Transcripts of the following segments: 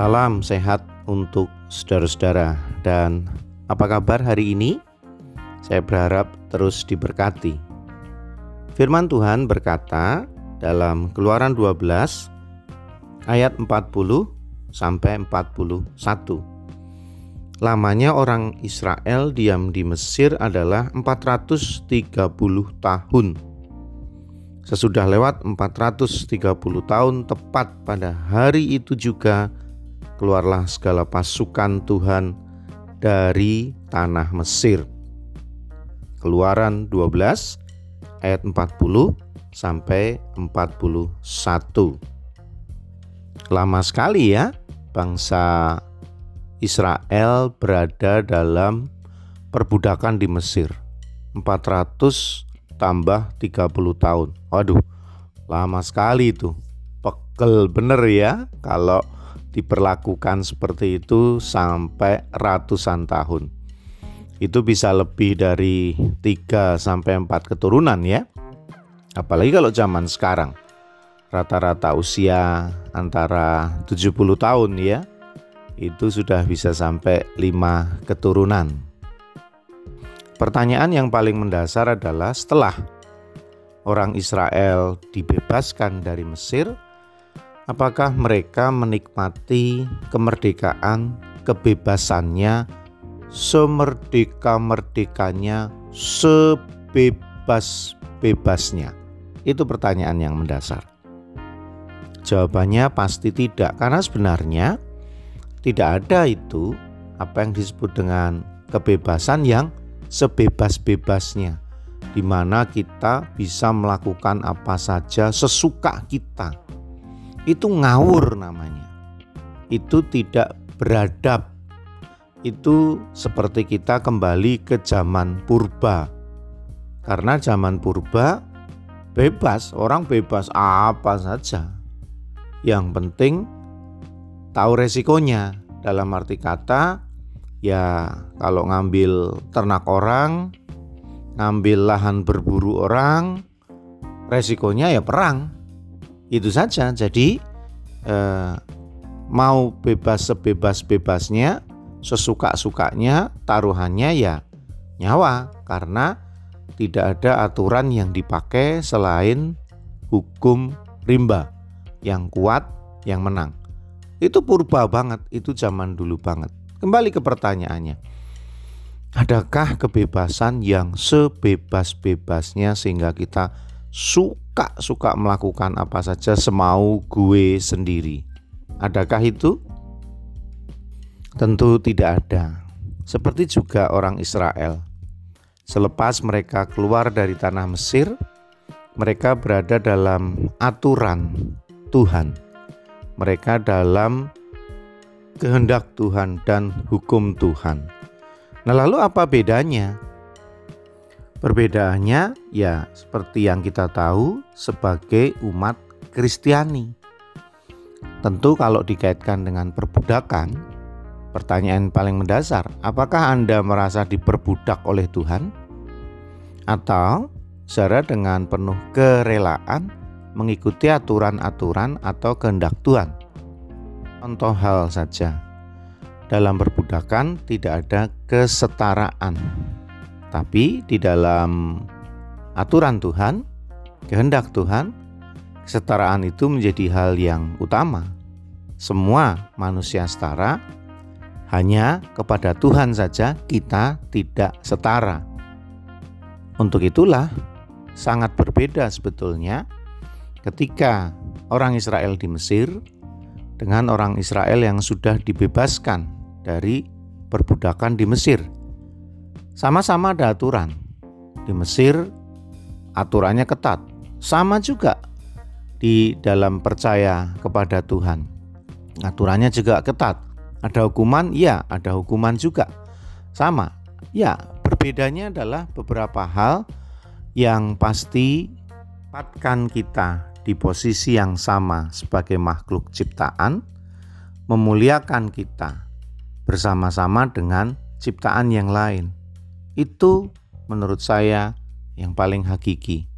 Salam sehat untuk saudara-saudara dan apa kabar hari ini? Saya berharap terus diberkati. Firman Tuhan berkata dalam Keluaran 12 ayat 40 sampai 41. Lamanya orang Israel diam di Mesir adalah 430 tahun. Sesudah lewat 430 tahun tepat pada hari itu juga keluarlah segala pasukan Tuhan dari tanah Mesir. Keluaran 12 ayat 40 sampai 41. Lama sekali ya bangsa Israel berada dalam perbudakan di Mesir. 400 tambah 30 tahun. Waduh, lama sekali itu. Pegel bener ya kalau diperlakukan seperti itu sampai ratusan tahun. Itu bisa lebih dari 3 sampai 4 keturunan ya. Apalagi kalau zaman sekarang. Rata-rata usia antara 70 tahun ya. Itu sudah bisa sampai 5 keturunan. Pertanyaan yang paling mendasar adalah setelah orang Israel dibebaskan dari Mesir, apakah mereka menikmati kemerdekaan, kebebasannya, semerdeka-merdekanya, sebebas-bebasnya? Itu pertanyaan yang mendasar. Jawabannya pasti tidak, karena sebenarnya tidak ada itu apa yang disebut dengan kebebasan yang sebebas-bebasnya di mana kita bisa melakukan apa saja sesuka kita itu ngawur namanya. Itu tidak beradab. Itu seperti kita kembali ke zaman purba. Karena zaman purba bebas, orang bebas apa saja. Yang penting tahu resikonya. Dalam arti kata, ya kalau ngambil ternak orang, ngambil lahan berburu orang, resikonya ya perang itu saja. Jadi eh, mau bebas sebebas-bebasnya, sesuka-sukanya, taruhannya ya nyawa karena tidak ada aturan yang dipakai selain hukum rimba yang kuat yang menang. Itu purba banget, itu zaman dulu banget. Kembali ke pertanyaannya. Adakah kebebasan yang sebebas-bebasnya sehingga kita suka-suka melakukan apa saja semau gue sendiri. Adakah itu? Tentu tidak ada. Seperti juga orang Israel. Selepas mereka keluar dari tanah Mesir, mereka berada dalam aturan Tuhan. Mereka dalam kehendak Tuhan dan hukum Tuhan. Nah, lalu apa bedanya? Perbedaannya ya seperti yang kita tahu sebagai umat Kristiani. Tentu kalau dikaitkan dengan perbudakan, pertanyaan paling mendasar, apakah Anda merasa diperbudak oleh Tuhan? Atau secara dengan penuh kerelaan mengikuti aturan-aturan atau kehendak Tuhan? Contoh hal saja, dalam perbudakan tidak ada kesetaraan tapi di dalam aturan Tuhan, kehendak Tuhan, kesetaraan itu menjadi hal yang utama. Semua manusia setara, hanya kepada Tuhan saja kita tidak setara. Untuk itulah sangat berbeda sebetulnya ketika orang Israel di Mesir dengan orang Israel yang sudah dibebaskan dari perbudakan di Mesir sama-sama ada aturan. Di Mesir aturannya ketat. Sama juga di dalam percaya kepada Tuhan. Aturannya juga ketat. Ada hukuman? Ya, ada hukuman juga. Sama. Ya, berbedanya adalah beberapa hal yang pasti tempatkan kita di posisi yang sama sebagai makhluk ciptaan, memuliakan kita bersama-sama dengan ciptaan yang lain. Itu menurut saya yang paling hakiki.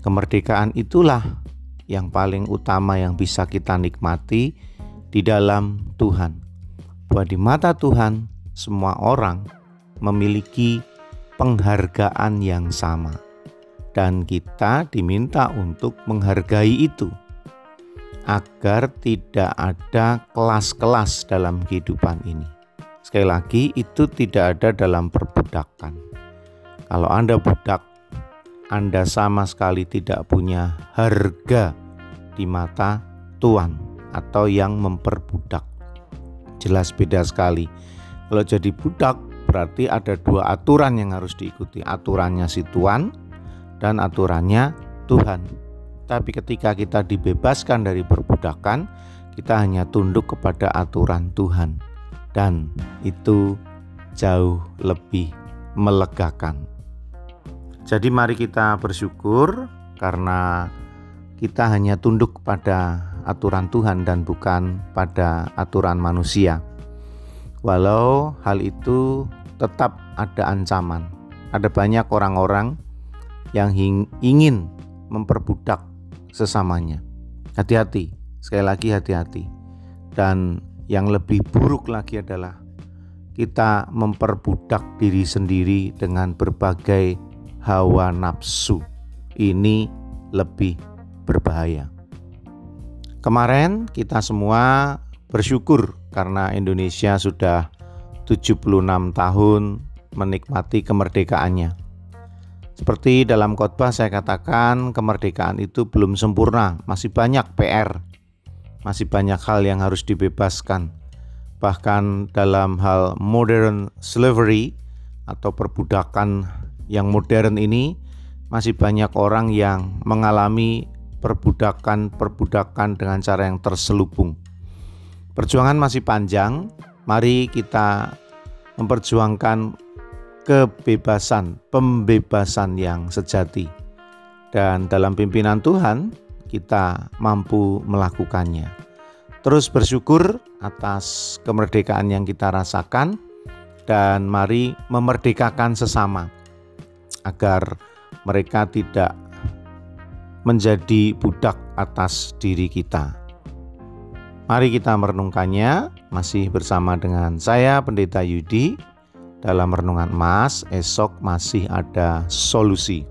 Kemerdekaan itulah yang paling utama yang bisa kita nikmati di dalam Tuhan. Bahwa di mata Tuhan semua orang memiliki penghargaan yang sama. Dan kita diminta untuk menghargai itu agar tidak ada kelas-kelas dalam kehidupan ini. Sekali lagi, itu tidak ada dalam perbudakan. Kalau Anda budak, Anda sama sekali tidak punya harga di mata Tuhan atau yang memperbudak. Jelas beda sekali. Kalau jadi budak, berarti ada dua aturan yang harus diikuti. Aturannya si Tuhan dan aturannya Tuhan. Tapi ketika kita dibebaskan dari perbudakan, kita hanya tunduk kepada aturan Tuhan, dan itu jauh lebih melegakan. Jadi, mari kita bersyukur karena kita hanya tunduk pada aturan Tuhan dan bukan pada aturan manusia. Walau hal itu tetap ada ancaman, ada banyak orang-orang yang ingin memperbudak sesamanya. Hati-hati, sekali lagi hati-hati. Dan yang lebih buruk lagi adalah kita memperbudak diri sendiri dengan berbagai hawa nafsu. Ini lebih berbahaya. Kemarin kita semua bersyukur karena Indonesia sudah 76 tahun menikmati kemerdekaannya. Seperti dalam khotbah saya katakan, kemerdekaan itu belum sempurna, masih banyak PR, masih banyak hal yang harus dibebaskan. Bahkan dalam hal modern slavery atau perbudakan yang modern ini, masih banyak orang yang mengalami perbudakan-perbudakan dengan cara yang terselubung. Perjuangan masih panjang, mari kita memperjuangkan kebebasan, pembebasan yang sejati. Dan dalam pimpinan Tuhan, kita mampu melakukannya. Terus bersyukur atas kemerdekaan yang kita rasakan, dan mari memerdekakan sesama agar mereka tidak menjadi budak atas diri kita. Mari kita merenungkannya masih bersama dengan saya Pendeta Yudi dalam renungan emas, esok masih ada solusi.